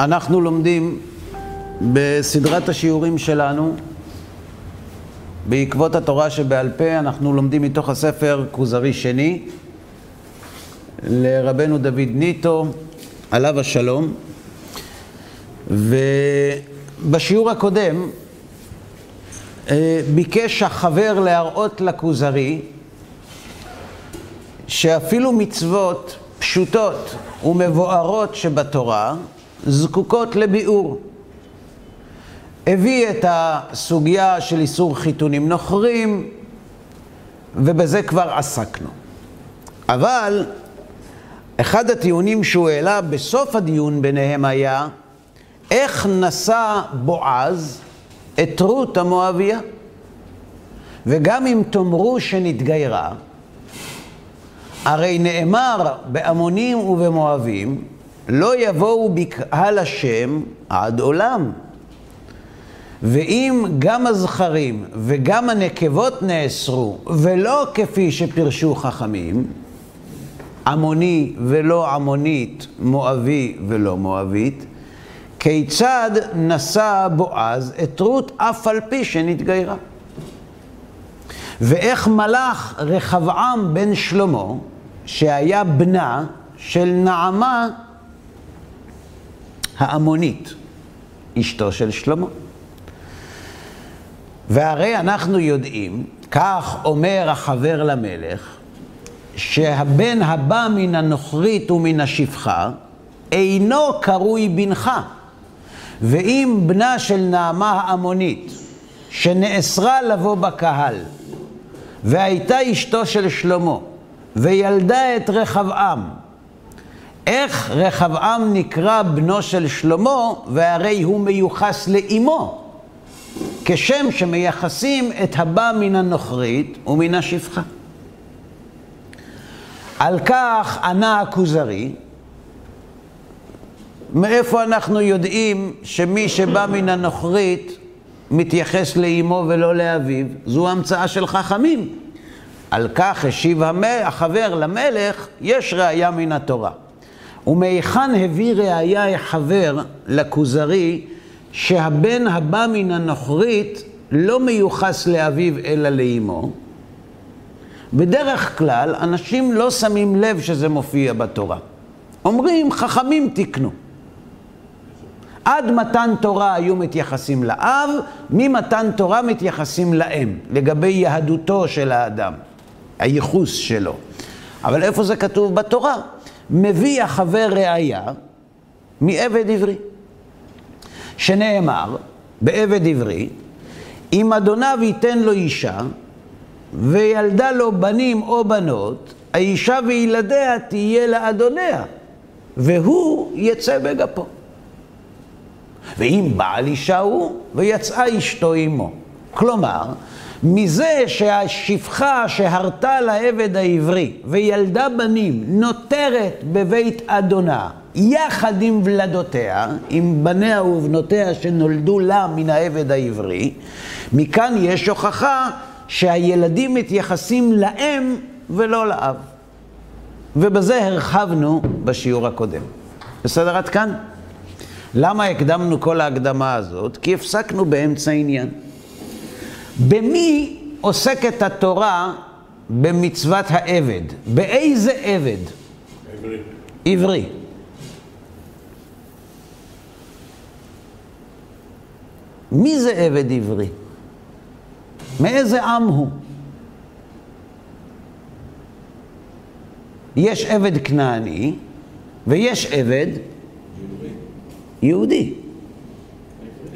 אנחנו לומדים בסדרת השיעורים שלנו, בעקבות התורה שבעל פה, אנחנו לומדים מתוך הספר כוזרי שני לרבנו דוד ניטו, עליו השלום. ובשיעור הקודם אה, ביקש החבר להראות לכוזרי שאפילו מצוות פשוטות ומבוארות שבתורה זקוקות לביאור. הביא את הסוגיה של איסור חיתונים נוכרים, ובזה כבר עסקנו. אבל אחד הטיעונים שהוא העלה בסוף הדיון ביניהם היה, איך נשא בועז את רות המואביה? וגם אם תאמרו שנתגיירה, הרי נאמר בעמונים ובמואבים, לא יבואו בקהל השם עד עולם. ואם גם הזכרים וגם הנקבות נאסרו, ולא כפי שפירשו חכמים, עמוני ולא עמונית, מואבי ולא מואבית, כיצד נשא בועז את רות אף על פי שנתגיירה? ואיך מלך רחבעם בן שלמה, שהיה בנה של נעמה העמונית, אשתו של שלמה. והרי אנחנו יודעים, כך אומר החבר למלך, שהבן הבא מן הנוכרית ומן השפחה אינו קרוי בנך. ואם בנה של נעמה העמונית, שנאסרה לבוא בקהל, והייתה אשתו של שלמה, וילדה את רחבעם, איך רחבעם נקרא בנו של שלמה, והרי הוא מיוחס לאימו, כשם שמייחסים את הבא מן הנוכרית ומן השפחה. על כך ענה הכוזרי, מאיפה אנחנו יודעים שמי שבא מן הנוכרית מתייחס לאימו ולא לאביו? זו המצאה של חכמים. על כך השיב החבר למלך, יש ראייה מן התורה. ומהיכן הביא ראייה החבר לכוזרי שהבן הבא מן הנוכרית לא מיוחס לאביו אלא לאימו? בדרך כלל אנשים לא שמים לב שזה מופיע בתורה. אומרים, חכמים תיקנו. עד מתן תורה היו מתייחסים לאב, ממתן תורה מתייחסים לאם, לגבי יהדותו של האדם, הייחוס שלו. אבל איפה זה כתוב בתורה? מביא החבר ראייה מעבד עברי, שנאמר בעבד עברי, אם אדוניו ייתן לו אישה, וילדה לו בנים או בנות, האישה וילדיה תהיה לאדוניה, והוא יצא בגפו. ואם בעל אישה הוא, ויצאה אשתו עמו. כלומר, מזה שהשפחה שהרתה לעבד העברי וילדה בנים נותרת בבית אדונה יחד עם ולדותיה, עם בניה ובנותיה שנולדו לה מן העבד העברי, מכאן יש הוכחה שהילדים מתייחסים לאם ולא לאב. ובזה הרחבנו בשיעור הקודם. בסדר עד כאן? למה הקדמנו כל ההקדמה הזאת? כי הפסקנו באמצע העניין. במי עוסקת התורה במצוות העבד? באיזה עבד? עברי. עברי. מי זה עבד עברי? מאיזה עם הוא? יש עבד כנעני ויש עבד יהודי.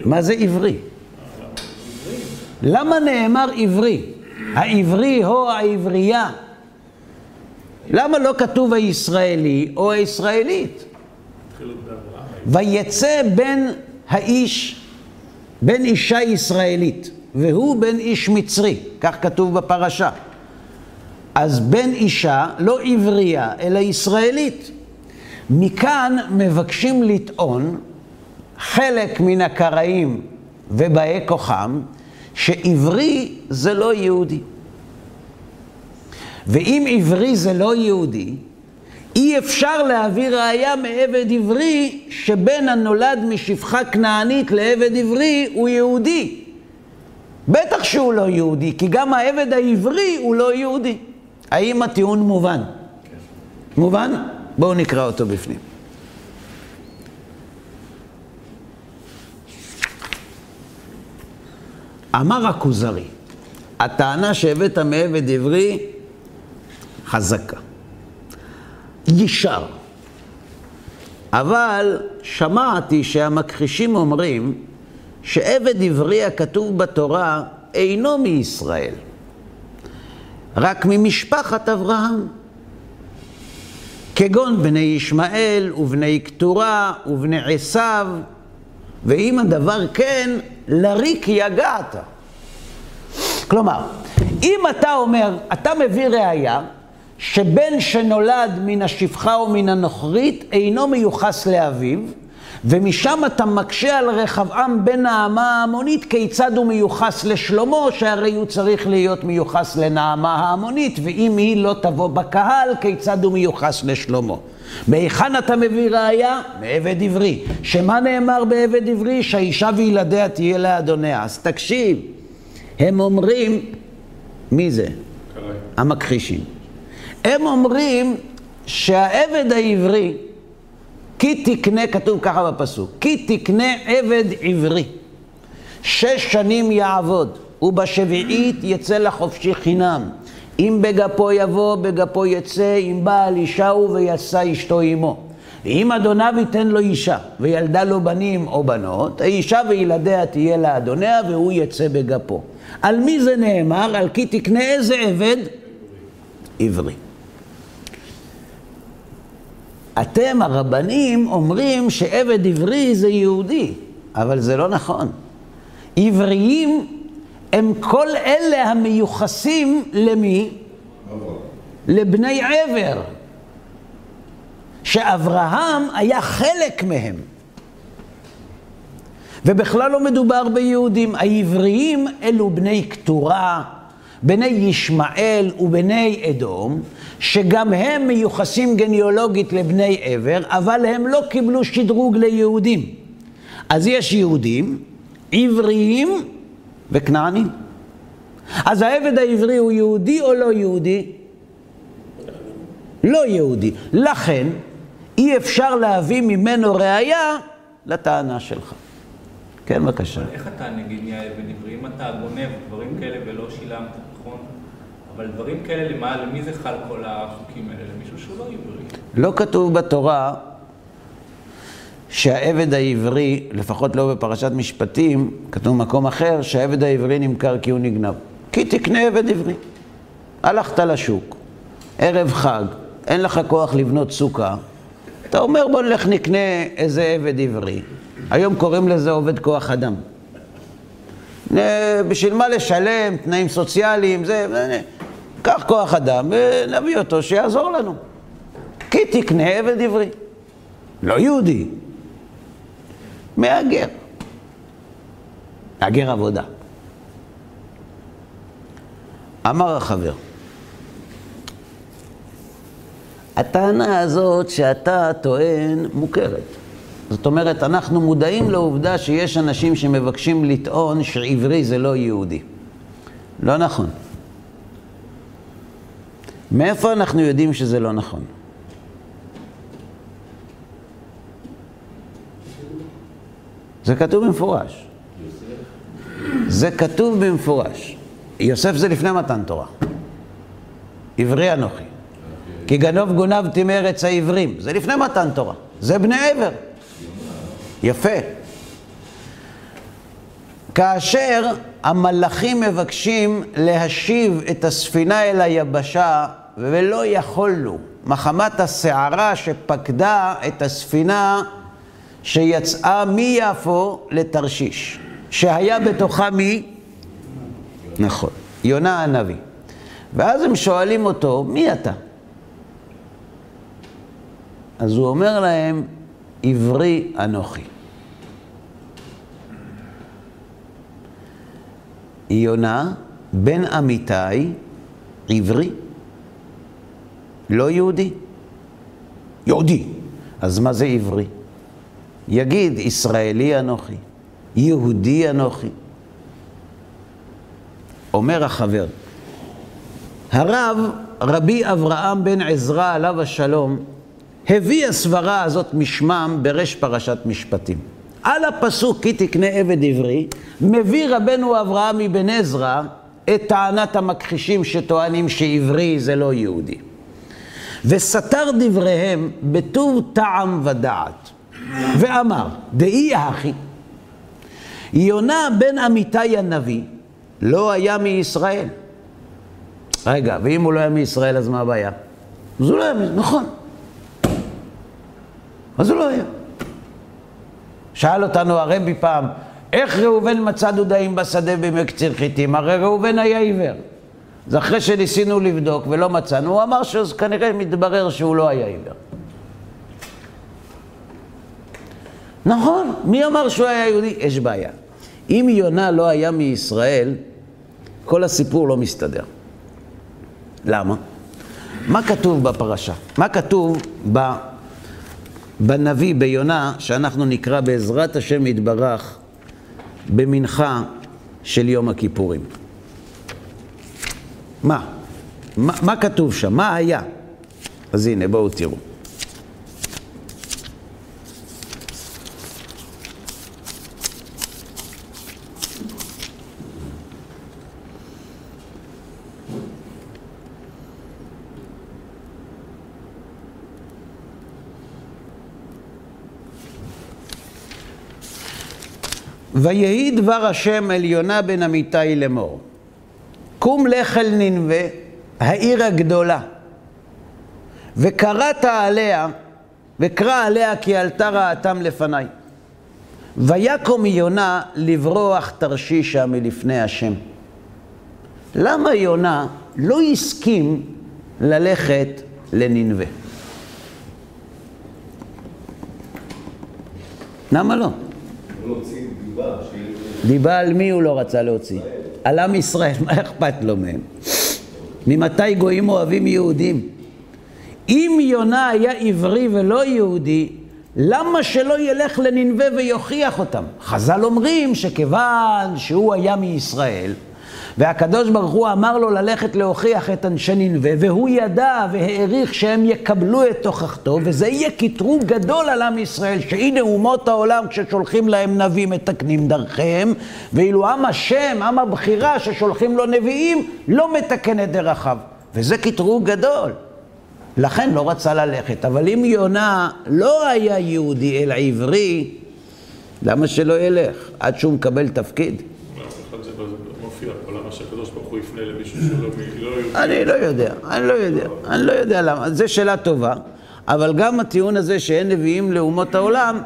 מה זה עברי? למה נאמר עברי? העברי או העברייה? למה לא כתוב הישראלי או הישראלית? ויצא בן האיש, בן אישה ישראלית, והוא בן איש מצרי, כך כתוב בפרשה. אז בן אישה, לא עברייה, אלא ישראלית. מכאן מבקשים לטעון חלק מן הקראים ובאי כוחם, שעברי זה לא יהודי. ואם עברי זה לא יהודי, אי אפשר להביא ראייה מעבד עברי שבן הנולד משפחה כנענית לעבד עברי הוא יהודי. בטח שהוא לא יהודי, כי גם העבד העברי הוא לא יהודי. האם הטיעון מובן? כן. מובן? בואו נקרא אותו בפנים. אמר הכוזרי, הטענה שהבאת מעבד עברי חזקה. ישר. אבל שמעתי שהמכחישים אומרים שעבד עברי הכתוב בתורה אינו מישראל, רק ממשפחת אברהם. כגון בני ישמעאל ובני קטורה ובני עשיו, ואם הדבר כן, לריק יגעת. כלומר, אם אתה אומר, אתה מביא ראייה שבן שנולד מן השפחה או מן הנוכרית אינו מיוחס לאביו, ומשם אתה מקשה על רחבעם בן נעמה ההמונית כיצד הוא מיוחס לשלמה, שהרי הוא צריך להיות מיוחס לנעמה ההמונית, ואם היא לא תבוא בקהל, כיצד הוא מיוחס לשלמה. מהיכן אתה מביא ראייה? מעבד עברי. שמה נאמר בעבד עברי? שהאישה וילדיה תהיה לאדוניה. אז תקשיב, הם אומרים, מי זה? המכחישים. הם אומרים שהעבד העברי, כי תקנה, כתוב ככה בפסוק, כי תקנה עבד עברי, שש שנים יעבוד, ובשביעית יצא לחופשי חינם. אם בגפו יבוא, בגפו יצא, אם בעל אישה הוא ויצא אשתו עמו. ואם אדוניו ייתן לו אישה, וילדה לו בנים או בנות, האישה וילדיה תהיה לאדוניה, והוא יצא בגפו. על מי זה נאמר? על כי תקנה איזה עבד? עברי. אתם הרבנים אומרים שעבד עברי זה יהודי, אבל זה לא נכון. עבריים הם כל אלה המיוחסים למי? לבני עבר. שאברהם היה חלק מהם. ובכלל לא מדובר ביהודים. העבריים אלו בני קטורה, בני ישמעאל ובני אדום, שגם הם מיוחסים גניאולוגית לבני עבר, אבל הם לא קיבלו שדרוג ליהודים. אז יש יהודים, עבריים וכנענים. אז העבד העברי הוא יהודי או לא יהודי? לא יהודי. לכן, אי אפשר להביא ממנו ראייה לטענה שלך. כן, בבקשה. אבל איך אתה נגיד נהיה עבד עברי? אם אתה גונב דברים כאלה ולא שילמת, נכון? אבל דברים כאלה, למה, למי זה חל כל החוקים האלה? למישהו שהוא לא עברי. לא כתוב בתורה שהעבד העברי, לפחות לא בפרשת משפטים, כתוב במקום אחר, שהעבד העברי נמכר כי הוא נגנב. כי תקנה עבד עברי. הלכת לשוק, ערב חג, אין לך כוח לבנות סוכה, אתה אומר בוא נלך נקנה איזה עבד עברי. היום קוראים לזה עובד כוח אדם. בשביל מה לשלם, תנאים סוציאליים, זה, קח כוח אדם ונביא אותו שיעזור לנו. כי תקנה עבד עברי. לא יהודי, מהגר. מהגר עבודה. אמר החבר, הטענה הזאת שאתה טוען מוכרת. זאת אומרת, אנחנו מודעים לעובדה שיש אנשים שמבקשים לטעון שעברי זה לא יהודי. לא נכון. מאיפה אנחנו יודעים שזה לא נכון? זה כתוב במפורש. זה כתוב במפורש. יוסף זה לפני מתן תורה. עברי אנוכי. כי גנוב גונבתי מארץ העברים. זה לפני מתן תורה. זה בני עבר. יפה. כאשר המלאכים מבקשים להשיב את הספינה אל היבשה ולא יכולנו, מחמת הסערה שפקדה את הספינה שיצאה מיפו לתרשיש, שהיה בתוכה מי? נכון, יונה הנביא. ואז הם שואלים אותו, מי אתה? אז הוא אומר להם, עברי אנוכי. יונה בן אמיתי, עברי, לא יהודי. יהודי. אז מה זה עברי? יגיד, ישראלי אנוכי, יהודי אנוכי. אומר החבר, הרב רבי אברהם בן עזרא עליו השלום הביא הסברה הזאת משמם ברש פרשת משפטים. על הפסוק כי תקנה עבד עברי, מביא רבנו אברהם מבן עזרא את טענת המכחישים שטוענים שעברי זה לא יהודי. וסתר דבריהם בטוב טעם ודעת, ואמר, דאי אחי, יונה בן אמיתי הנביא לא היה מישראל. רגע, ואם הוא לא היה מישראל, אז מה הבעיה? אז הוא לא היה, נכון. אז הוא לא היה. שאל אותנו הרבי פעם, איך ראובן מצא דודאים בשדה בימי קציר חיטים? הרי ראובן היה עיוור. אז אחרי שניסינו לבדוק ולא מצאנו, הוא אמר שאז כנראה מתברר שהוא לא היה עיוור. נכון, מי אמר שהוא היה יהודי? יש בעיה. אם יונה לא היה מישראל, כל הסיפור לא מסתדר. למה? מה כתוב בפרשה? מה כתוב ב... בנביא, ביונה, שאנחנו נקרא בעזרת השם יתברך במנחה של יום הכיפורים? מה? מה, מה כתוב שם? מה היה? אז הנה, בואו תראו. ויהי דבר השם אל יונה בן אמיתי לאמור. קום לך אל ננבה, העיר הגדולה, וקראת עליה, וקרא עליה כי עלתה רעתם לפניי. ויקום יונה לברוח תרשישה מלפני השם. למה יונה לא הסכים ללכת לננבה? למה לא? דיבה על מי הוא לא רצה להוציא? על עם ישראל, מה אכפת לו מהם? ממתי גויים אוהבים יהודים? אם יונה היה עברי ולא יהודי, למה שלא ילך לננבה ויוכיח אותם? חז"ל אומרים שכיוון שהוא היה מישראל, והקדוש ברוך הוא אמר לו ללכת להוכיח את אנשי ננבה, והוא ידע והעריך שהם יקבלו את תוכחתו, וזה יהיה קטרוג גדול על עם ישראל, שהנה אומות העולם כששולחים להם נביא מתקנים דרכיהם, ואילו עם השם, עם הבחירה ששולחים לו נביאים, לא מתקן את דרכיו. וזה קטרוג גדול. לכן לא רצה ללכת. אבל אם יונה לא היה יהודי אלא עברי, למה שלא ילך עד שהוא מקבל תפקיד? אני לא יודע, אני לא יודע, אני לא יודע למה, זו שאלה טובה, אבל גם הטיעון הזה שאין נביאים לאומות העולם,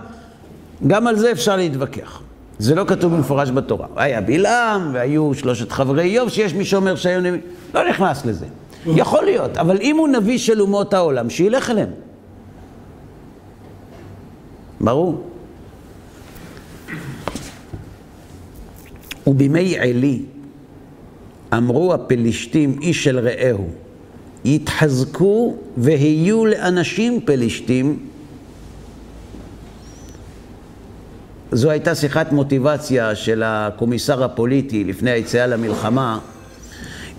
גם על זה אפשר להתווכח. זה לא כתוב במפורש בתורה. היה בלעם, והיו שלושת חברי איוב, שיש מי שאומר שהיו נביאים, לא נכנס לזה. יכול להיות, אבל אם הוא נביא של אומות העולם, שילך אליהם. ברור. ובימי עלי אמרו הפלישתים איש אל רעהו, יתחזקו ויהיו לאנשים פלישתים. זו הייתה שיחת מוטיבציה של הקומיסר הפוליטי לפני היציאה למלחמה.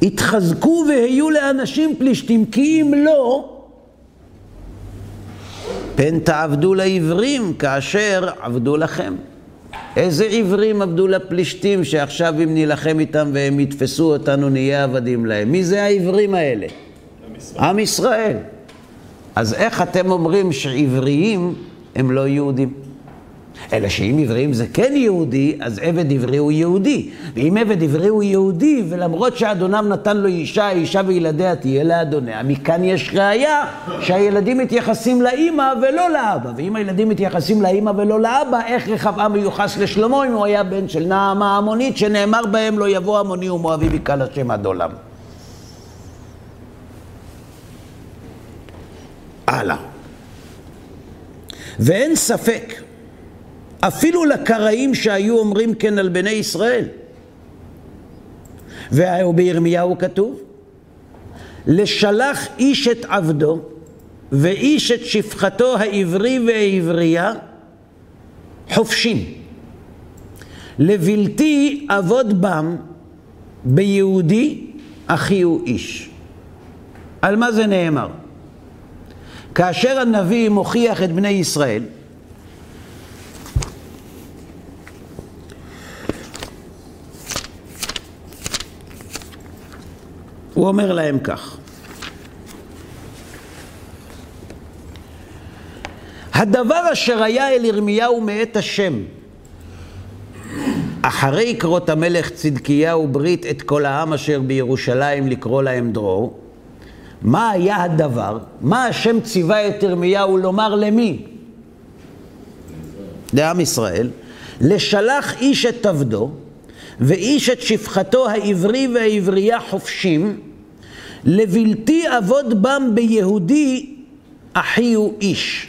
יתחזקו ויהיו לאנשים פלישתים, כי אם לא, פן תעבדו לעברים כאשר עבדו לכם. איזה עברים עבדו לפלישתים שעכשיו אם נילחם איתם והם יתפסו אותנו נהיה עבדים להם? מי זה העברים האלה? עם ישראל. עם ישראל. אז איך אתם אומרים שעבריים הם לא יהודים? אלא שאם עבריים זה כן יהודי, אז עבד עברי הוא יהודי. ואם עבד עברי הוא יהודי, ולמרות שאדונם נתן לו אישה, אישה וילדיה תהיה לאדוניה, מכאן יש ראיה שהילדים מתייחסים לאימא ולא לאבא. ואם הילדים מתייחסים לאימא ולא לאבא, איך רחבעם מיוחס לשלמה אם הוא היה בן של נעמה המונית, שנאמר בהם לא יבוא המוני ומואבי בקהל השם עד עולם. הלאה. ואין ספק אפילו לקראים שהיו אומרים כן על בני ישראל. ובירמיהו כתוב, לשלח איש את עבדו ואיש את שפחתו העברי והעברייה חופשים. לבלתי אבוד בם ביהודי אחי הוא איש. על מה זה נאמר? כאשר הנביא מוכיח את בני ישראל, הוא אומר להם כך: הדבר אשר היה אל ירמיהו מאת השם, אחרי קרות המלך צדקיהו ברית את כל העם אשר בירושלים לקרוא להם דרור, מה היה הדבר? מה השם ציווה את ירמיהו לומר למי? לעם ישראל. לשלח איש את עבדו, ואיש את שפחתו העברי והעברייה חופשים, לבלתי אבוד בם ביהודי, אחי הוא איש.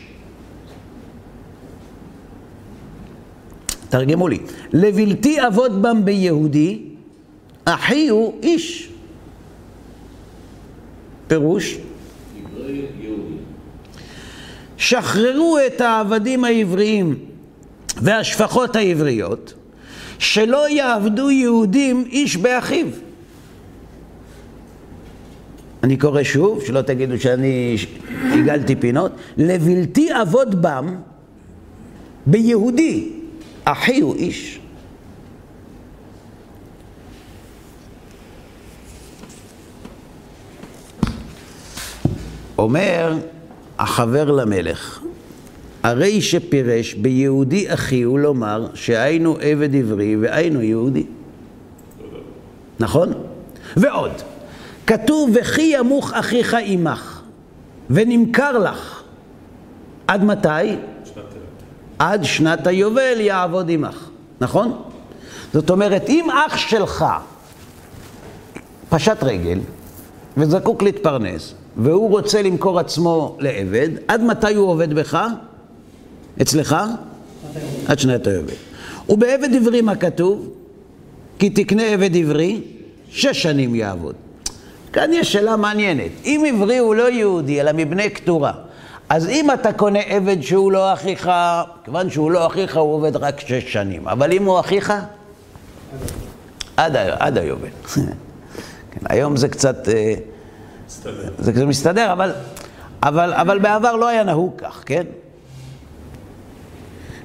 תרגמו לי. לבלתי אבוד בם ביהודי, אחי הוא איש. פירוש? שחררו את העבדים העבריים והשפחות העבריות, שלא יעבדו יהודים איש באחיו. אני קורא שוב, שלא תגידו שאני עיגלתי פינות, לבלתי אבוד בם ביהודי, אחי הוא איש. אומר החבר למלך, הרי שפירש ביהודי אחי הוא לומר שהיינו עבד עברי והיינו יהודי. נכון? ועוד, כתוב וכי ימוך אחיך עמך ונמכר לך. עד מתי? עד שנת היובל יעבוד עמך, נכון? זאת אומרת, אם אח שלך פשט רגל וזקוק להתפרנס, והוא רוצה למכור עצמו לעבד, עד מתי הוא עובד בך? אצלך? עד שנת היובל. ובעבד עברי מה כתוב? כי תקנה עבד עברי, שש שנים יעבוד. כאן יש שאלה מעניינת. אם עברי הוא לא יהודי, אלא מבני קטורה, אז אם אתה קונה עבד שהוא לא אחיך, כיוון שהוא לא אחיך, הוא עובד רק שש שנים. אבל אם הוא אחיך, עד, עד היובל. כן, היום זה קצת... אה, זה קצת מסתדר, אבל, אבל, אבל בעבר לא היה נהוג כך, כן?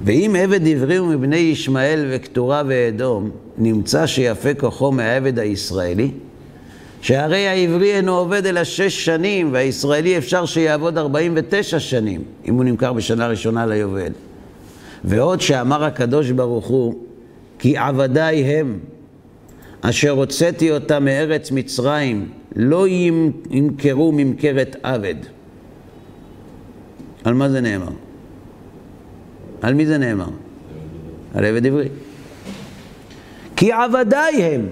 ואם עבד עברי הוא מבני ישמעאל וקטורה ואדום, נמצא שיפה כוחו מהעבד הישראלי, שהרי העברי אינו עובד אלא שש שנים, והישראלי אפשר שיעבוד ארבעים ותשע שנים, אם הוא נמכר בשנה ראשונה ליובל. ועוד שאמר הקדוש ברוך הוא, כי עבדיי הם, אשר הוצאתי אותם מארץ מצרים, לא ימכרו ממכרת עבד. על מה זה נאמר? על מי זה נאמר? על עבד עברי. כי עבדיי הם.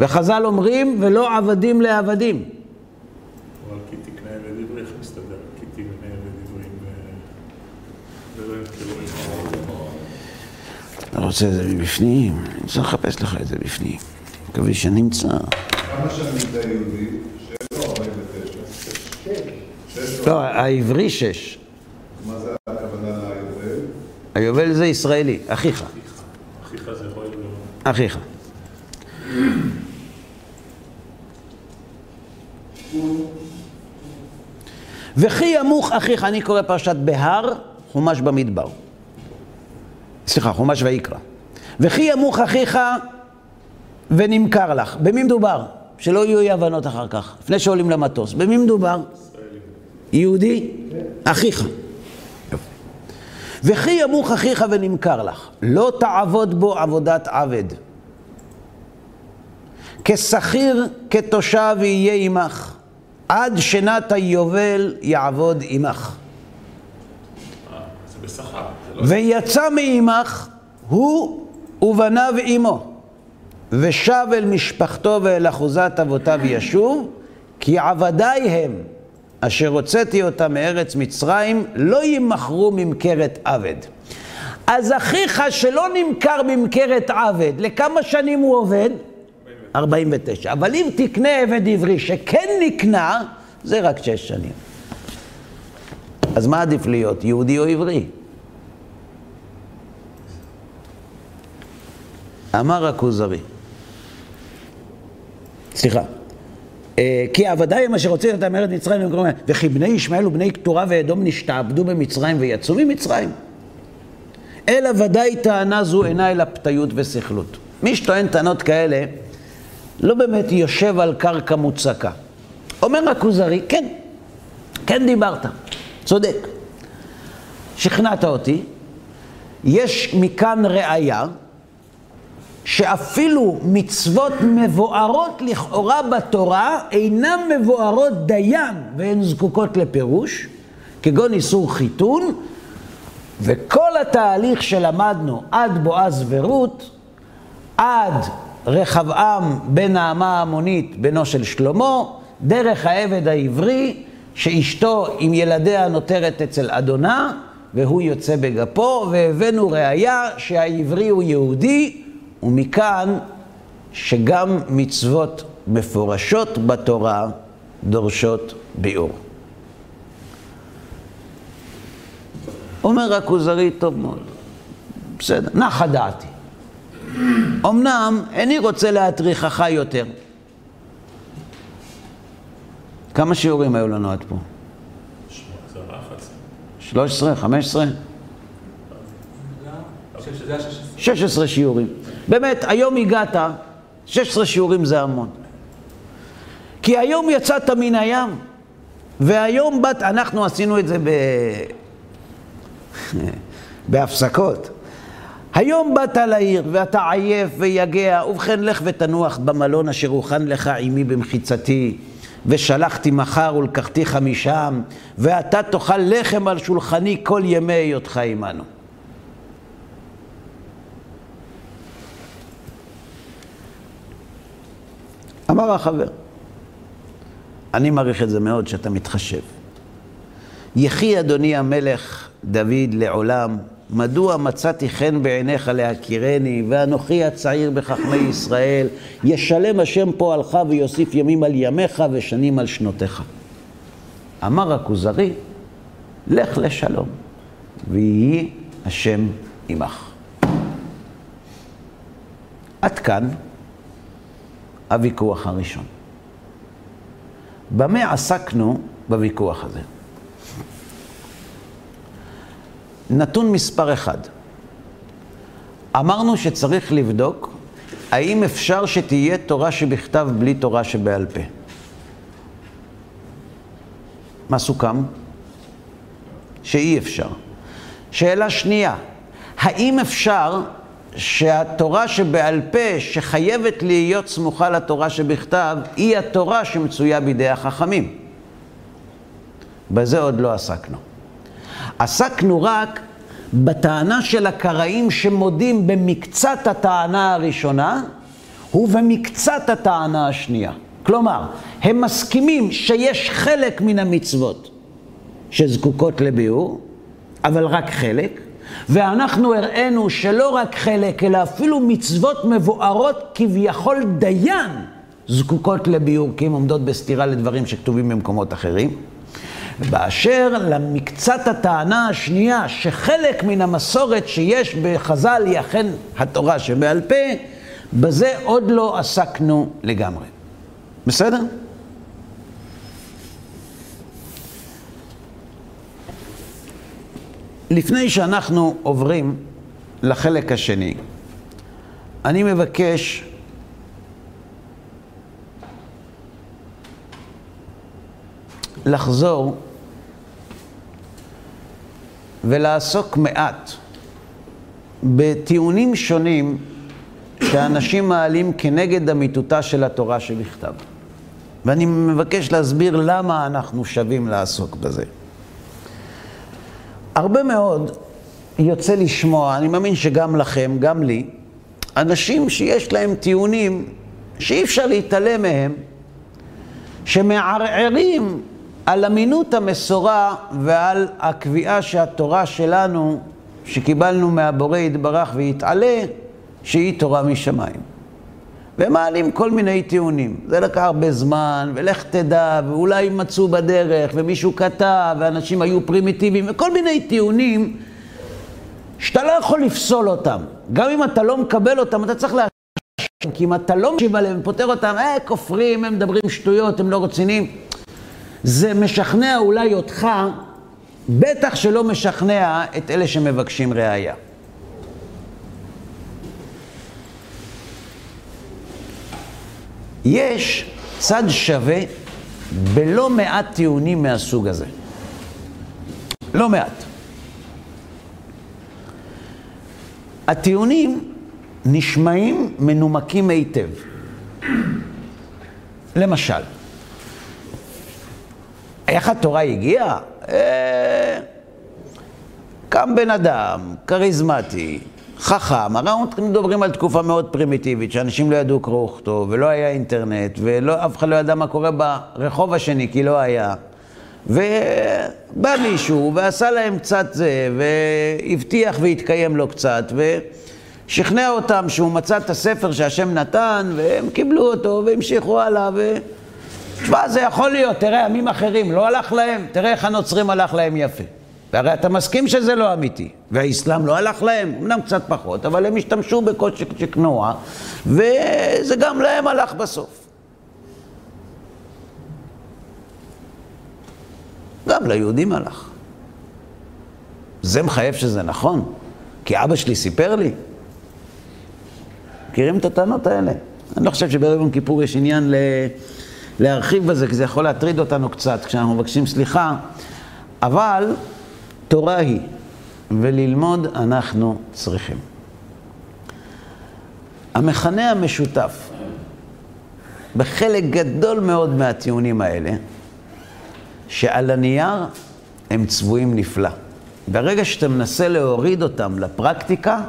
וחז"ל אומרים, ולא עבדים לעבדים. אבל כי תקנה עבד עברי, איך מסתדר? כי תקנה עבד עברי ולא ימכרו אתה רוצה את זה מבפנים? אני צריך לחפש לך את זה בפנים. מקווה שנמצא. כמה שנים אתה יהודי? שש או ארבעים ותשע? שש. לא, העברי שש. מה זה הכוונה ליובל? היובל זה ישראלי, אחיך. אחיך זה יכול להיות... אחיך. וכי ימוך אחיך, אני קורא פרשת בהר, חומש במדבר. סליחה, חומש ויקרא. וכי ימוך אחיך ונמכר לך. במי מדובר? שלא יהיו אי הבנות אחר כך, לפני שעולים למטוס. במי מדובר? יהודי? אחיך. וכי ימוך אחיך ונמכר לך, לא תעבוד בו עבודת עבד. כשכיר, כתושב יהיה עמך, עד שנת היובל יעבוד עמך. זה לא... ויצא מעמך הוא ובניו עמו, ושב אל משפחתו ואל אחוזת אבותיו ישוב, כי עבדיי הם, אשר הוצאתי אותם מארץ מצרים, לא ימכרו ממכרת עבד. אז אחיך שלא נמכר ממכרת עבד, לכמה שנים הוא עובד? 49. אבל אם תקנה עבד עברי שכן נקנה, זה רק שש שנים. אז מה עדיף להיות, יהודי או עברי? אמר הכוזרי. סליחה. אה, כי הוודאי הם אשר רוצים את המרד מצרים במקום... וכי בני ישמעאל ובני קטורה ואדום נשתעבדו במצרים ויצאו ממצרים. אלא ודאי טענה זו אינה אלא פתיות וסכלות. מי שטוען טענות כאלה, לא באמת יושב על קרקע מוצקה. אומר הכוזרי, כן, כן דיברת, צודק. שכנעת אותי, יש מכאן ראיה שאפילו מצוות מבוארות לכאורה בתורה אינן מבוארות דיין והן זקוקות לפירוש, כגון איסור חיתון, וכל התהליך שלמדנו עד בועז ורות, עד רחבעם בן נעמה העמונית, בנו של שלמה, דרך העבד העברי, שאשתו עם ילדיה נותרת אצל אדונה, והוא יוצא בגפו, והבאנו ראיה שהעברי הוא יהודי, ומכאן שגם מצוות מפורשות בתורה דורשות ביאור. אומר הכוזרי, טוב מאוד, בסדר, נחה דעתי. אמנם איני רוצה להטריחך יותר. כמה שיעורים היו לנו עד פה? 13, 15? 16 שיעורים. באמת, היום הגעת, 16 שיעורים זה המון. כי היום יצאת מן הים, והיום באת, אנחנו עשינו את זה ב... בהפסקות. היום באת לעיר ואתה עייף ויגע, ובכן לך ותנוח במלון אשר הוכן לך עמי במחיצתי, ושלחתי מחר ולקחתיך משם, ואתה תאכל לחם על שולחני כל ימי היותך עמנו. אמר החבר, אני מעריך את זה מאוד שאתה מתחשב. יחי אדוני המלך דוד לעולם, מדוע מצאתי חן בעיניך להכירני, ואנוכי הצעיר בחכמי ישראל, ישלם השם פועלך ויוסיף ימים על ימיך ושנים על שנותיך. אמר הכוזרי, לך לשלום, ויהי השם עמך. עד כאן הוויכוח הראשון. במה עסקנו בוויכוח הזה? נתון מספר אחד. אמרנו שצריך לבדוק האם אפשר שתהיה תורה שבכתב בלי תורה שבעל פה. מה סוכם? שאי אפשר. שאלה שנייה, האם אפשר שהתורה שבעל פה, שחייבת להיות סמוכה לתורה שבכתב, היא התורה שמצויה בידי החכמים? בזה עוד לא עסקנו. עסקנו רק בטענה של הקראים שמודים במקצת הטענה הראשונה ובמקצת הטענה השנייה. כלומר, הם מסכימים שיש חלק מן המצוות שזקוקות לביאור, אבל רק חלק, ואנחנו הראינו שלא רק חלק, אלא אפילו מצוות מבוארות כביכול דיין זקוקות לביאור, כי הן עומדות בסתירה לדברים שכתובים במקומות אחרים. באשר למקצת הטענה השנייה, שחלק מן המסורת שיש בחז"ל היא אכן התורה שבעל פה, בזה עוד לא עסקנו לגמרי. בסדר? לפני שאנחנו עוברים לחלק השני, אני מבקש לחזור ולעסוק מעט בטיעונים שונים שאנשים מעלים כנגד אמיתותה של התורה שבכתב. ואני מבקש להסביר למה אנחנו שווים לעסוק בזה. הרבה מאוד יוצא לשמוע, אני מאמין שגם לכם, גם לי, אנשים שיש להם טיעונים שאי אפשר להתעלם מהם, שמערערים על אמינות המסורה ועל הקביעה שהתורה שלנו, שקיבלנו מהבורא יתברך ויתעלה, שהיא תורה משמיים. ומעלים כל מיני טיעונים. זה לקח הרבה זמן, ולך תדע, ואולי מצאו בדרך, ומישהו כתב, ואנשים היו פרימיטיביים, וכל מיני טיעונים שאתה לא יכול לפסול אותם. גם אם אתה לא מקבל אותם, אתה צריך להשאיר, כי אם אתה לא משיב עליהם ופותר אותם, אה, כופרים, הם מדברים שטויות, הם לא רציניים. זה משכנע אולי אותך, בטח שלא משכנע את אלה שמבקשים ראייה. יש צד שווה בלא מעט טיעונים מהסוג הזה. לא מעט. הטיעונים נשמעים מנומקים היטב. למשל, איך התורה הגיעה? אה, קם בן אדם, כריזמטי, חכם, הרי אנחנו מדברים על תקופה מאוד פרימיטיבית, שאנשים לא ידעו קרוא וכתוב, ולא היה אינטרנט, ואף אחד לא ידע מה קורה ברחוב השני, כי לא היה. ובא מישהו ועשה להם קצת זה, והבטיח והתקיים לו קצת, ושכנע אותם שהוא מצא את הספר שהשם נתן, והם קיבלו אותו והמשיכו הלאה, ו... תשמע, זה יכול להיות, תראה, עמים אחרים, לא הלך להם, תראה איך הנוצרים הלך להם יפה. והרי אתה מסכים שזה לא אמיתי. והאסלאם לא הלך להם, אמנם קצת פחות, אבל הם השתמשו בקושי שכנוע, וזה גם להם הלך בסוף. גם ליהודים הלך. זה מחייב שזה נכון, כי אבא שלי סיפר לי. מכירים את הטענות האלה? אני לא חושב שבערב יום כיפור יש עניין ל... להרחיב בזה, כי זה יכול להטריד אותנו קצת כשאנחנו מבקשים סליחה, אבל תורה היא, וללמוד אנחנו צריכים. המכנה המשותף בחלק גדול מאוד מהטיעונים האלה, שעל הנייר הם צבועים נפלא. ברגע שאתה מנסה להוריד אותם לפרקטיקה,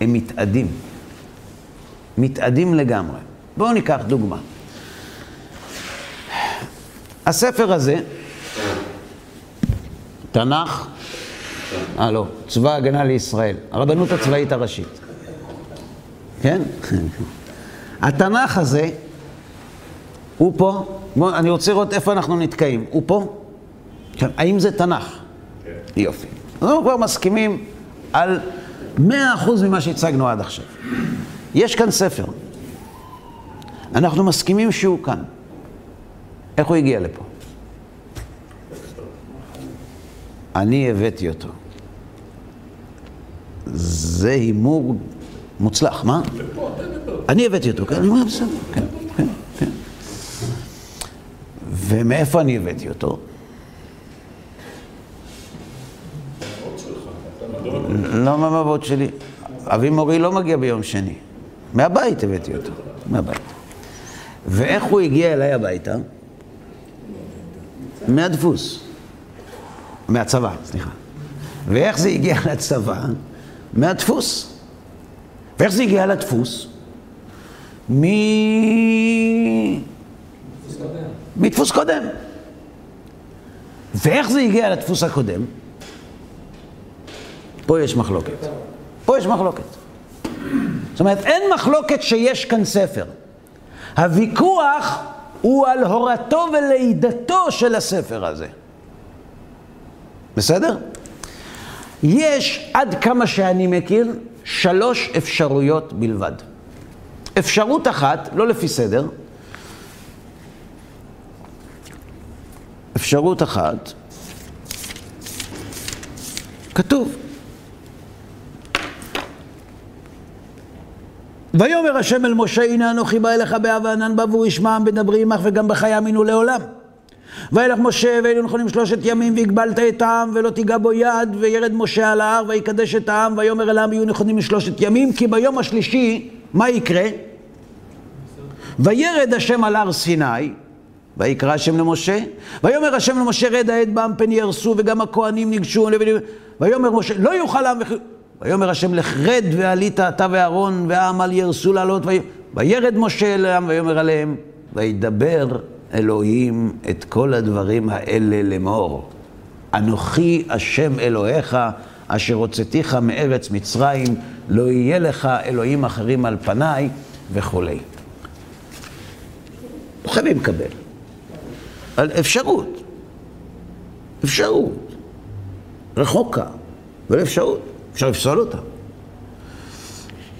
הם מתאדים. מתאדים לגמרי. בואו ניקח דוגמה. הספר הזה, תנ"ך, אה לא, צבא ההגנה לישראל, הרבנות הצבאית הראשית. כן? התנ"ך הזה, הוא פה, בוא, אני רוצה לראות איפה אנחנו נתקעים. הוא פה? כן. האם זה תנ"ך? כן. יופי. אנחנו כבר מסכימים על 100% ממה שהצגנו עד עכשיו. יש כאן ספר. אנחנו מסכימים שהוא כאן. איך הוא הגיע לפה? אני הבאתי אותו. זה הימור מוצלח, מה? אני הבאתי אותו, כן, אני אומר בסדר, כן, כן, כן. ומאיפה אני הבאתי אותו? לא מהאבות שלי. אבי מורי לא מגיע ביום שני. מהבית הבאתי אותו, מהבית. ואיך הוא הגיע אליי הביתה? מהדפוס. מהצבא, סליחה. ואיך זה הגיע לצבא? מהדפוס. ואיך זה הגיע לדפוס? מ... מדפוס קודם. ואיך זה הגיע לדפוס הקודם? פה יש מחלוקת. פה יש מחלוקת. זאת אומרת, אין מחלוקת שיש כאן ספר. הוויכוח הוא על הורתו ולידתו של הספר הזה. בסדר? יש, עד כמה שאני מכיר, שלוש אפשרויות בלבד. אפשרות אחת, לא לפי סדר, אפשרות אחת, כתוב, ויאמר השם אל משה, הנה אנוכי בא אליך באב הענן בעבור ישמעם בדברי עמך וגם בך יאמינו לעולם. וילך משה ואלו נכונים שלושת ימים והגבלת את העם ולא תיגע בו יד וירד משה על ההר ויקדש את העם ויאמר אל העם יהיו נכונים לשלושת ימים כי ביום השלישי מה יקרה? וירד השם על הר סיני ויקרא השם למשה ויאמר השם למשה רד העד בעם פן יהרסו וגם הכהנים ניגשו ויאמר משה לא יוכל העם ויאמר השם לך רד ועלית אתה ואהרון והעם על ירסו לעלות וירד משה אל העם ויאמר עליהם וידבר אלוהים את כל הדברים האלה לאמור. אנוכי השם אלוהיך, אשר הוצאתיך מארץ מצרים, לא יהיה לך אלוהים אחרים על פניי, וכולי. לא חייבים לקבל. על אפשרות. אפשרות. רחוקה, אבל אפשרות. אפשר לפסול אותה.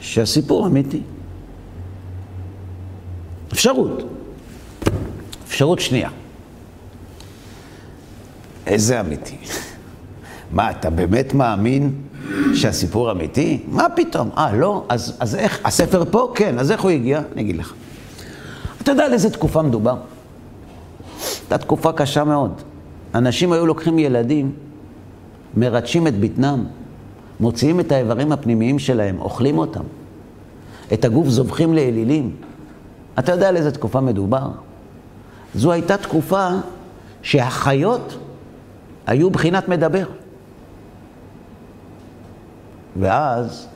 שהסיפור אמיתי. אפשרות. אפשרות שנייה. איזה אמיתי? מה, אתה באמת מאמין שהסיפור אמיתי? מה פתאום? אה, לא? אז, אז איך? הספר פה? כן. אז איך הוא הגיע? אני אגיד לך. אתה יודע על איזה תקופה מדובר? הייתה תקופה קשה מאוד. אנשים היו לוקחים ילדים, מרדשים את בטנם, מוציאים את האיברים הפנימיים שלהם, אוכלים אותם. את הגוף זובחים לאלילים. אתה יודע על איזה תקופה מדובר? זו הייתה תקופה שהחיות היו בחינת מדבר. ואז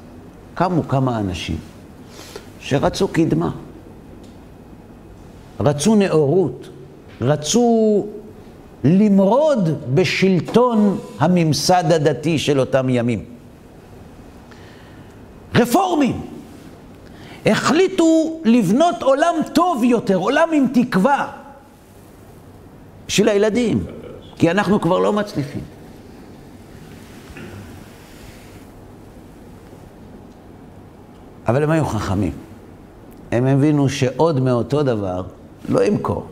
קמו כמה אנשים שרצו קדמה, רצו נאורות, רצו למרוד בשלטון הממסד הדתי של אותם ימים. רפורמים החליטו לבנות עולם טוב יותר, עולם עם תקווה, בשביל הילדים, כי אנחנו כבר לא מצליחים. אבל הם היו חכמים. הם הבינו שעוד מאותו דבר לא ימכור.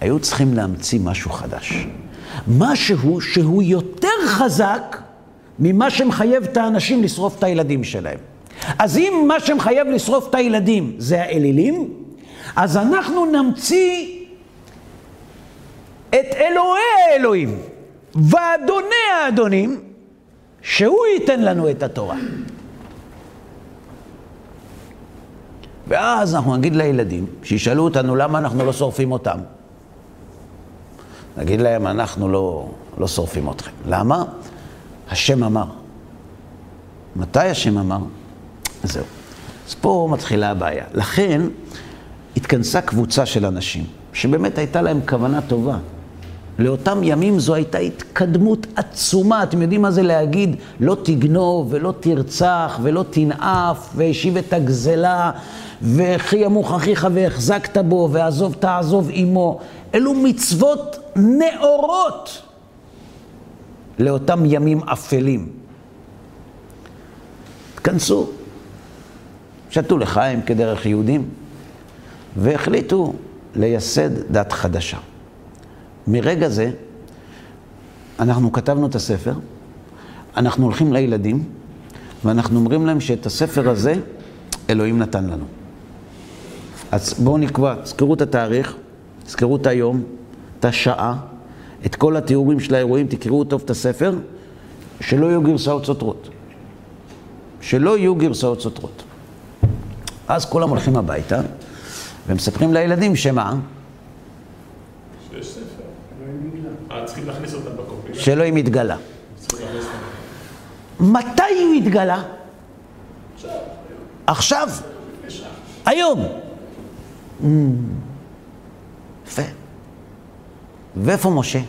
היו צריכים להמציא משהו חדש. משהו שהוא יותר חזק ממה שמחייב את האנשים לשרוף את הילדים שלהם. אז אם מה שמחייב לשרוף את הילדים זה האלילים, אז אנחנו נמציא את אלוהי האלוהים ואדוני האדונים, שהוא ייתן לנו את התורה. ואז אנחנו נגיד לילדים, שישאלו אותנו למה אנחנו לא שורפים אותם. נגיד להם, אנחנו לא, לא שורפים אתכם. למה? השם אמר. מתי השם אמר? זהו. אז פה מתחילה הבעיה. לכן התכנסה קבוצה של אנשים, שבאמת הייתה להם כוונה טובה. לאותם ימים זו הייתה התקדמות עצומה. אתם יודעים מה זה להגיד לא תגנוב ולא תרצח ולא תנאף והשיב את הגזלה וכי ימוך אחיך והחזקת בו ועזוב תעזוב עמו. אלו מצוות נאורות לאותם ימים אפלים. תכנסו, שתו לחיים כדרך יהודים והחליטו לייסד דת חדשה. מרגע זה, אנחנו כתבנו את הספר, אנחנו הולכים לילדים, ואנחנו אומרים להם שאת הספר הזה, אלוהים נתן לנו. אז בואו נקבע, תזכרו את התאריך, תזכרו את היום, את השעה, את כל התיאורים של האירועים, תקראו טוב את הספר, שלא יהיו גרסאות סותרות. שלא יהיו גרסאות סותרות. אז כולם הולכים הביתה, ומספרים לילדים שמה? שיש ספר. אה, צריכים להכניס אותם התגלה. צריכים להכניס אותם. מתי הוא התגלה? עכשיו. היום. יפה. ואיפה משה?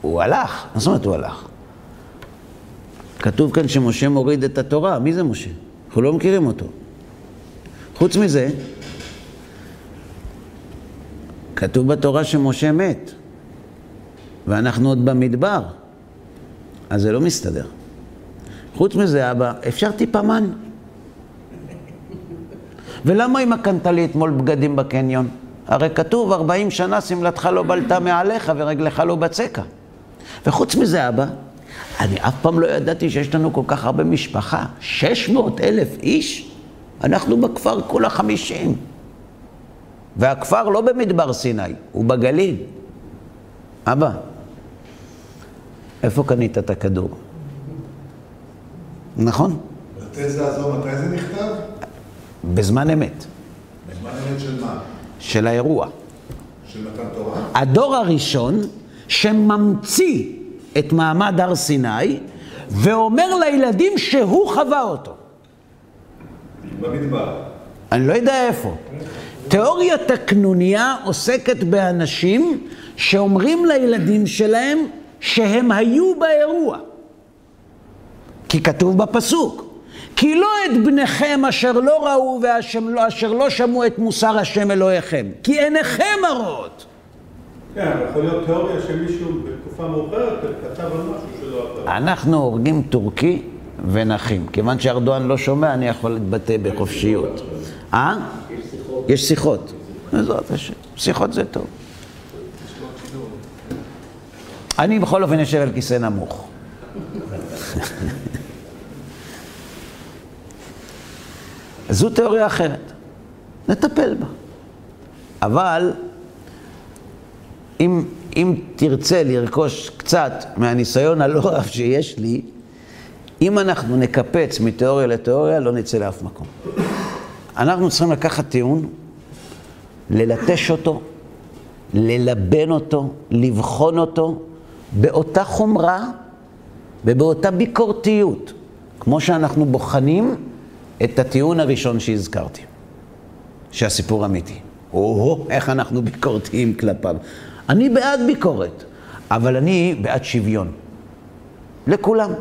הוא הלך. מה זאת אומרת הוא הלך? כתוב כאן שמשה מוריד את התורה. מי זה משה? אנחנו לא מכירים אותו. חוץ מזה, כתוב בתורה שמשה מת, ואנחנו עוד במדבר, אז זה לא מסתדר. חוץ מזה, אבא, אפשר טיפה מן? ולמה אם קנתה לי אתמול בגדים בקניון? הרי כתוב, 40 שנה שמלתך לא בלטה מעליך ורגלך לא בצקה. וחוץ מזה, אבא, אני אף פעם לא ידעתי שיש לנו כל כך הרבה משפחה. 600 אלף איש? אנחנו בכפר כולה 50. והכפר לא במדבר סיני, הוא בגליל. אבא, איפה קנית את הכדור? נכון, בתזה הזו, מתי זה נכתב? בזמן אמת, בזמן אמת של מה? של האירוע. של מתן תורה? הדור הראשון שממציא את מעמד הר סיני ואומר לילדים שהוא חווה אותו. במדבר. אני לא יודע איפה. תיאוריית הקנוניה עוסקת באנשים שאומרים לילדים שלהם שהם היו באירוע. כי כתוב בפסוק, כי לא את בניכם אשר לא ראו ואשר לא שמעו את מוסר השם אלוהיכם, כי עיניכם הרואות. כן, אבל יכול להיות תיאוריה שמישהו בתקופה מאוחרת כתב על משהו שלא אתה. אנחנו הורגים טורקי ונחים. כיוון שארדואן לא שומע, אני יכול להתבטא בחופשיות. אה? יש שיחות. בעזרת השם. שיחות זה טוב. אני בכל אופן יושב על כיסא נמוך. זו תיאוריה אחרת. נטפל בה. אבל אם, אם תרצה לרכוש קצת מהניסיון הלא רב שיש לי, אם אנחנו נקפץ מתיאוריה לתיאוריה, לא נצא לאף מקום. אנחנו צריכים לקחת טיעון, ללטש אותו, ללבן אותו, לבחון אותו, באותה חומרה ובאותה ביקורתיות, כמו שאנחנו בוחנים את הטיעון הראשון שהזכרתי, שהסיפור אמיתי. או, איך אנחנו ביקורתיים כלפיו. אני בעד ביקורת, אבל אני בעד שוויון. לכולם.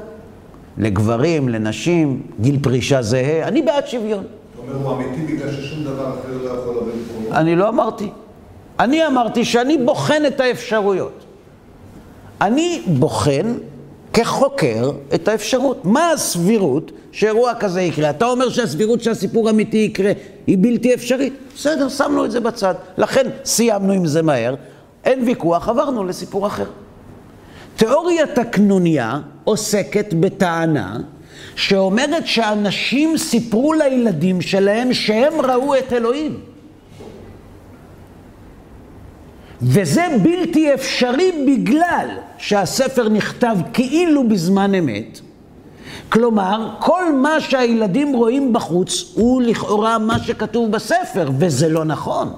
לגברים, לנשים, גיל פרישה זהה, אני בעד שוויון. אתה אומר, הוא אמיתי בגלל ששום דבר אחר לא יכול לבוא לפרומו? אני לא אמרתי. אני אמרתי שאני בוחן את האפשרויות. אני בוחן כחוקר את האפשרות. מה הסבירות שאירוע כזה יקרה? אתה אומר שהסבירות שהסיפור אמיתי יקרה היא בלתי אפשרית. בסדר, שמנו את זה בצד. לכן סיימנו עם זה מהר. אין ויכוח, עברנו לסיפור אחר. תיאוריית הקנוניה עוסקת בטענה שאומרת שאנשים סיפרו לילדים שלהם שהם ראו את אלוהים. וזה בלתי אפשרי בגלל שהספר נכתב כאילו בזמן אמת. כלומר, כל מה שהילדים רואים בחוץ הוא לכאורה מה שכתוב בספר, וזה לא נכון.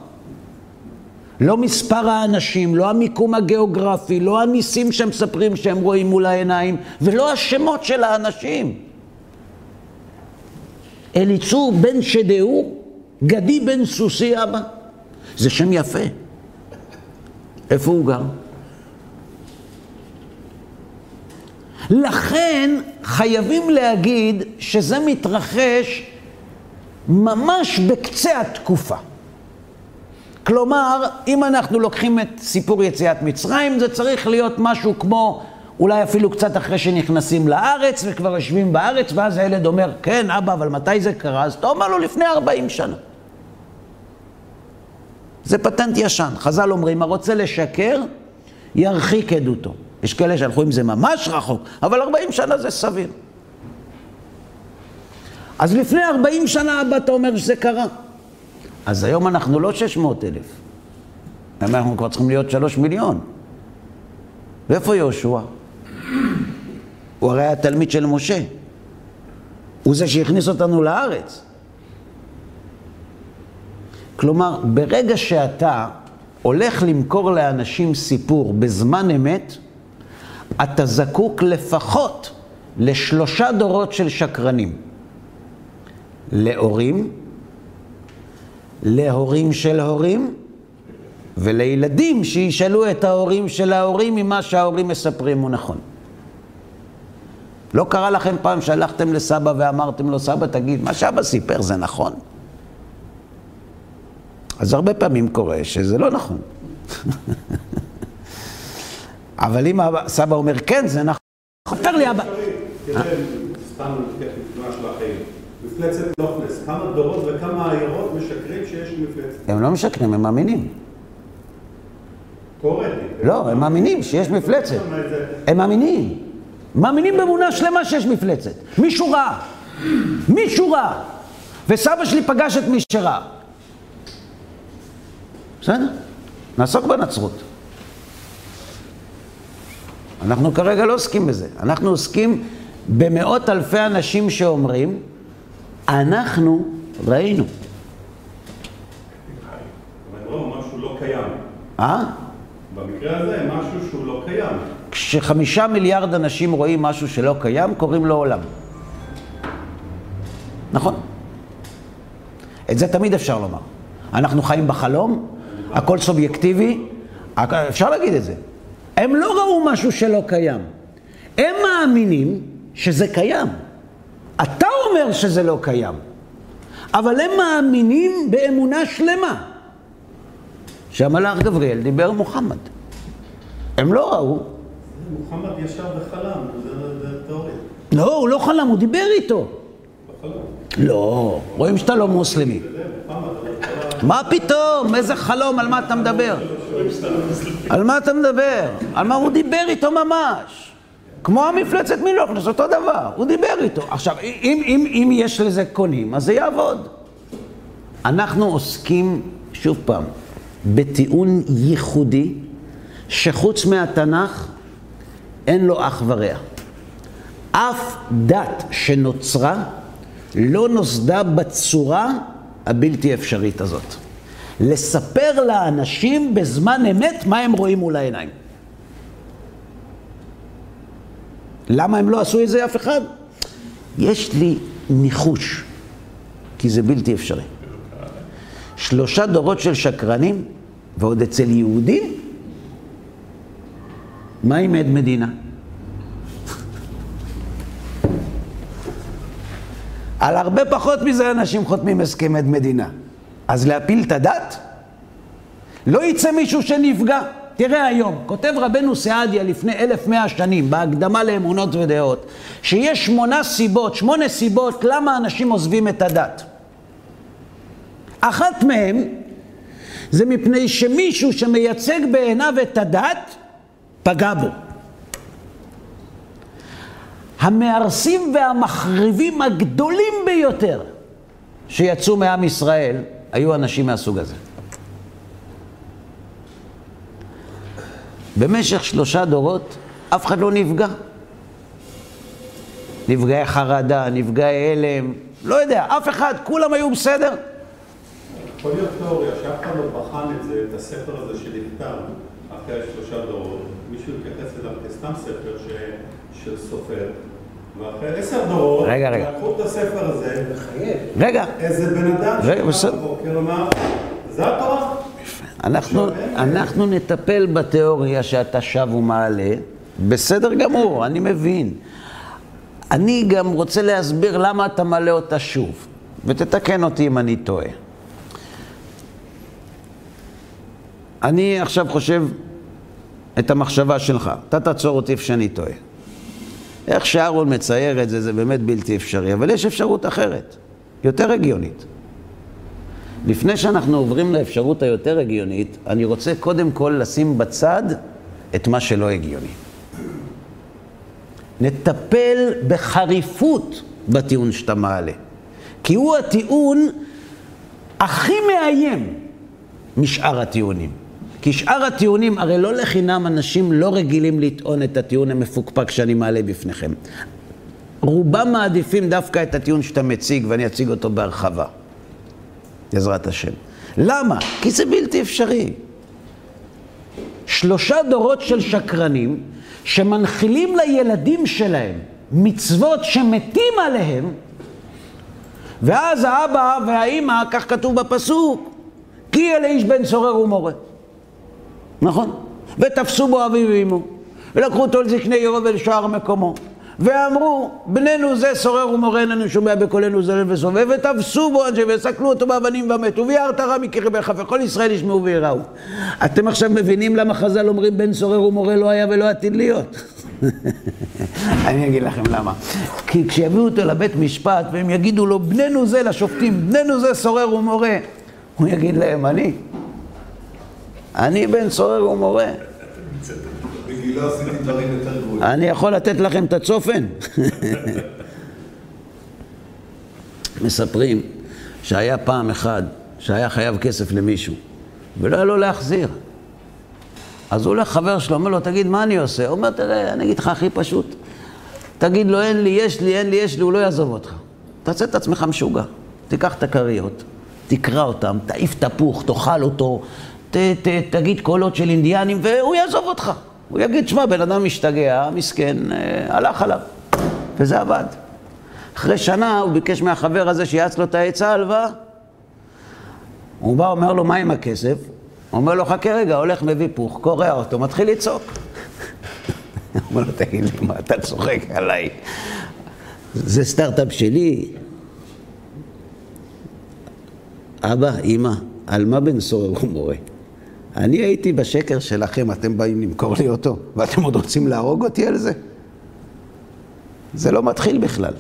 לא מספר האנשים, לא המיקום הגיאוגרפי, לא הניסים שמספרים שהם רואים מול העיניים, ולא השמות של האנשים. אליצור בן שדאור, גדי בן סוסי אבא. זה שם יפה. איפה הוא גר? לכן חייבים להגיד שזה מתרחש ממש בקצה התקופה. כלומר, אם אנחנו לוקחים את סיפור יציאת מצרים, זה צריך להיות משהו כמו, אולי אפילו קצת אחרי שנכנסים לארץ וכבר יושבים בארץ, ואז הילד אומר, כן, אבא, אבל מתי זה קרה? אז אתה אומר לו, לפני 40 שנה. זה פטנט ישן. חז"ל אומרים, הרוצה לשקר, ירחיק עדותו. יש כאלה שהלכו עם זה ממש רחוק, אבל 40 שנה זה סביר. אז לפני 40 שנה אבא אתה אומר שזה קרה. אז היום אנחנו לא 600 אלף. אנחנו כבר צריכים להיות 3 מיליון. ואיפה יהושע? הוא הרי היה תלמיד של משה. הוא זה שהכניס אותנו לארץ. כלומר, ברגע שאתה הולך למכור לאנשים סיפור בזמן אמת, אתה זקוק לפחות לשלושה דורות של שקרנים. להורים, להורים של הורים, ולילדים שישאלו את ההורים של ההורים אם מה שההורים מספרים הוא נכון. לא קרה לכם פעם שהלכתם לסבא ואמרתם לו, סבא, תגיד, מה שאבא סיפר זה נכון? אז הרבה פעמים קורה שזה לא נכון. אבל אם סבא אומר כן, זה נכון. ספר לי אבא. סתם של החיים. מפלצת לוכנס, כמה דורות וכמה עיירות משקרים שיש מפלצת. הם לא משקרים, הם מאמינים. לא, הם מאמינים שיש מפלצת. הם מאמינים. מאמינים באמונה שלמה שיש מפלצת. מישהו ראה. מישהו ראה. וסבא שלי פגש את מי שראה. בסדר? נעסוק בנצרות. אנחנו כרגע לא עוסקים בזה. אנחנו עוסקים במאות אלפי אנשים שאומרים, אנחנו ראינו. לא. אה? במקרה הזה, משהו שהוא לא קיים. כשחמישה מיליארד אנשים רואים משהו שלא קיים, קוראים לו עולם. נכון. את זה תמיד אפשר לומר. אנחנו חיים בחלום, הכל סובייקטיבי, אפשר להגיד את זה. הם לא ראו משהו שלא קיים. הם מאמינים שזה קיים. אתה אומר שזה לא קיים, אבל הם מאמינים באמונה שלמה שהמלאך גבריאל דיבר מוחמד. הם לא ראו. מוחמד ישב וחלם, זה- זה תיאוריה. לא, הוא לא חלם, הוא דיבר איתו. לא, רואים שאתה לא מוסלמי. מה פתאום? איזה חלום? על מה אתה מדבר? על מה אתה מדבר? על מה הוא דיבר איתו ממש? כמו המפלצת מלוכנס, אותו דבר, הוא דיבר איתו. עכשיו, אם, אם, אם יש לזה קונים, אז זה יעבוד. אנחנו עוסקים, שוב פעם, בטיעון ייחודי, שחוץ מהתנ"ך אין לו אח ורע. אף דת שנוצרה לא נוסדה בצורה הבלתי אפשרית הזאת. לספר לאנשים בזמן אמת מה הם רואים מול העיניים. למה הם לא עשו את זה אף אחד? יש לי ניחוש, כי זה בלתי אפשרי. שלושה דורות של שקרנים, ועוד אצל יהודים? מה עם עד מדינה? על הרבה פחות מזה אנשים חותמים הסכם עד מדינה. אז להפיל את הדת? לא יצא מישהו שנפגע. תראה היום, כותב רבנו סעדיה לפני 1100 שנים, בהקדמה לאמונות ודעות, שיש שמונה סיבות, שמונה סיבות למה אנשים עוזבים את הדת. אחת מהן זה מפני שמישהו שמייצג בעיניו את הדת, פגע בו. המהרסים והמחריבים הגדולים ביותר שיצאו מעם ישראל היו אנשים מהסוג הזה. במשך שלושה דורות אף אחד לא נפגע. נפגעי חרדה, נפגעי הלם, לא יודע, אף אחד, כולם היו בסדר. יכול להיות תיאוריה שאף אחד לא בחן את זה, את הספר הזה שנכתב אחרי שלושה דורות, מישהו התייחס אליו כסתם ספר. של סופר, ואחרי עשר דורות, רגע, רגע. לקחו את הספר הזה, רגע, איזה בן אדם רגע, שקם בסדר. בבוקר אמר, זה התורה? אנחנו, אנחנו נטפל בתיאוריה שאתה שב ומעלה, בסדר גמור, אני מבין. אני גם רוצה להסביר למה אתה מעלה אותה שוב, ותתקן אותי אם אני טועה. אני עכשיו חושב את המחשבה שלך, אתה תעצור אותי איפה שאני טועה. איך שאהרון מצייר את זה, זה באמת בלתי אפשרי, אבל יש אפשרות אחרת, יותר הגיונית. לפני שאנחנו עוברים לאפשרות היותר הגיונית, אני רוצה קודם כל לשים בצד את מה שלא הגיוני. נטפל בחריפות בטיעון שאתה מעלה, כי הוא הטיעון הכי מאיים משאר הטיעונים. כי שאר הטיעונים, הרי לא לחינם אנשים לא רגילים לטעון את הטיעון המפוקפק שאני מעלה בפניכם. רובם מעדיפים דווקא את הטיעון שאתה מציג, ואני אציג אותו בהרחבה. בעזרת השם. למה? כי זה בלתי אפשרי. שלושה דורות של שקרנים שמנחילים לילדים שלהם מצוות שמתים עליהם, ואז האבא והאימא, כך כתוב בפסוק, כי אלה איש בן צורר ומורה. נכון? ותפסו בו אביו ואמו, ולקחו אותו אל זקני עירו ולשאר מקומו. ואמרו, בננו זה סורר ומורה איננו שומע בקולנו זלל וסובב, ותפסו בו אנשי וסקלו אותו באבנים ומתו, ויערת רע מקרבך, וכל ישראל ישמעו ויראו. אתם עכשיו מבינים למה חז"ל אומרים בן סורר ומורה לא היה ולא עתיד להיות? אני אגיד לכם למה. כי כשיביאו אותו לבית משפט והם יגידו לו, בננו זה לשופטים, בננו זה סורר ומורה, הוא יגיד להם, אני. אני בן סורר ומורה. בגילו עשיתי דברים יותר גרועים. אני יכול לתת לכם את הצופן. מספרים שהיה פעם אחד שהיה חייב כסף למישהו, ולא היה לו להחזיר. אז הוא הולך חבר שלו, אומר לו, תגיד, מה אני עושה? הוא אומר, תראה, אני אגיד לך הכי פשוט. תגיד לו, אין לי, יש לי, אין לי, יש לי, הוא לא יעזוב אותך. תעשה את עצמך משוגע. תיקח את הכריות, תקרע אותם, תעיף תפוח, תאכל אותו, ת, ת, תגיד קולות של אינדיאנים, והוא יעזוב אותך. הוא יגיד, שמע, בן אדם משתגע, מסכן, אה, הלך עליו. וזה עבד. אחרי שנה הוא ביקש מהחבר הזה שיעץ לו את העצה הלוואה. הוא בא, אומר לו, מה עם הכסף? הוא אומר לו, חכה רגע, הולך, מביא פוך, קורע אותו, מתחיל לצעוק. הוא אומר לו, תגיד לי, מה אתה צוחק עליי? זה סטארט-אפ שלי, אבא, אמא, על מה בן סורר הוא מורה? אני הייתי בשקר שלכם, אתם באים למכור לי אותו, ואתם עוד רוצים להרוג אותי על זה? זה לא מתחיל בכלל.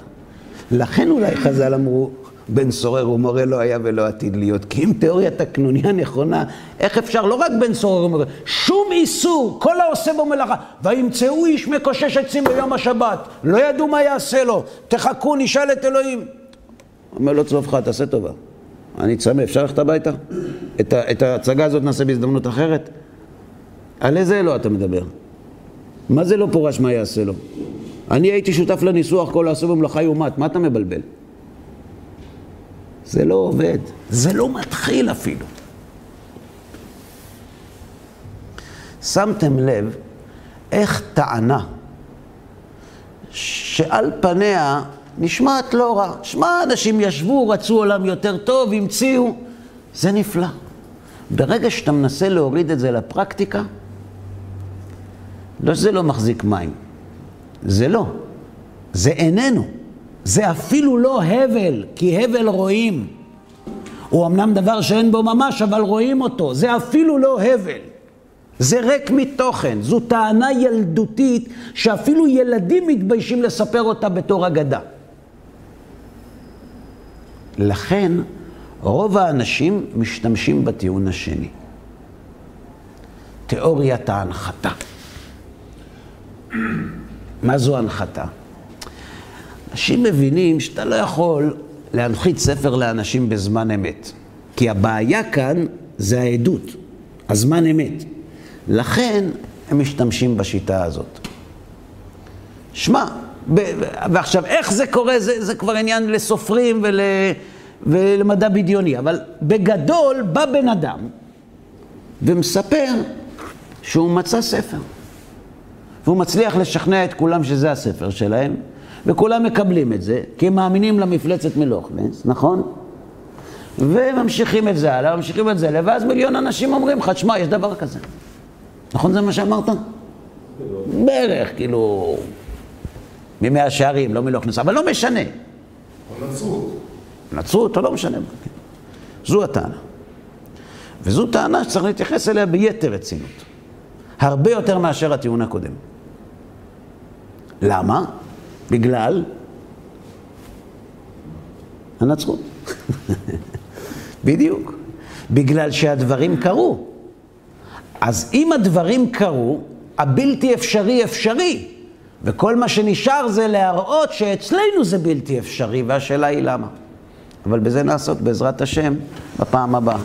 לכן אולי חז"ל אמרו, בן סורר ומורה לא היה ולא עתיד להיות. כי אם תיאוריית הקנוניה נכונה, איך אפשר, לא רק בן סורר ומורה, שום איסור, כל העושה בו מלאכה. וימצאו איש מקושש עצים ביום השבת, לא ידעו מה יעשה לו, תחכו, נשאל את אלוהים. אומר לו צלופך, תעשה טובה. אני צמא, אפשר ללכת הביתה? את, ה, את ההצגה הזאת נעשה בהזדמנות אחרת? על איזה אלוה אתה מדבר? מה זה לא פורש מה יעשה לו? אני הייתי שותף לניסוח כל העשו במלאכה יומת, מה אתה מבלבל? זה לא עובד, זה לא מתחיל אפילו. שמתם לב איך טענה שעל פניה נשמעת לא רע. שמע, אנשים ישבו, רצו עולם יותר טוב, המציאו, זה נפלא. ברגע שאתה מנסה להוריד את זה לפרקטיקה, לא שזה לא מחזיק מים, זה לא, זה איננו. זה אפילו לא הבל, כי הבל רואים. הוא אמנם דבר שאין בו ממש, אבל רואים אותו. זה אפילו לא הבל. זה ריק מתוכן. זו טענה ילדותית שאפילו ילדים מתביישים לספר אותה בתור אגדה. לכן, רוב האנשים משתמשים בטיעון השני. תיאוריית ההנחתה. מה זו הנחתה? אנשים מבינים שאתה לא יכול להנחית ספר לאנשים בזמן אמת. כי הבעיה כאן זה העדות, הזמן אמת. לכן הם משתמשים בשיטה הזאת. שמע, ועכשיו, איך זה קורה, זה, זה כבר עניין לסופרים ול, ולמדע בדיוני, אבל בגדול בא בן אדם ומספר שהוא מצא ספר. והוא מצליח לשכנע את כולם שזה הספר שלהם, וכולם מקבלים את זה, כי הם מאמינים למפלצת מלוכנס, נכון? וממשיכים את זה הלאה, ממשיכים את זה הלאה, ואז מיליון אנשים אומרים לך, שמע, יש דבר כזה. נכון זה מה שאמרת? בערך, כאילו, ממאה השערים, לא מלוכנס, אבל לא משנה. הנצרות. נצרות, או לא משנה. זו הטענה. וזו טענה שצריך להתייחס אליה ביתר רצינות. הרבה יותר מאשר הטיעון הקודם. למה? בגלל הנצרות. בדיוק. בגלל שהדברים קרו. אז אם הדברים קרו, הבלתי אפשרי אפשרי. וכל מה שנשאר זה להראות שאצלנו זה בלתי אפשרי, והשאלה היא למה. אבל בזה נעסוק בעזרת השם בפעם הבאה.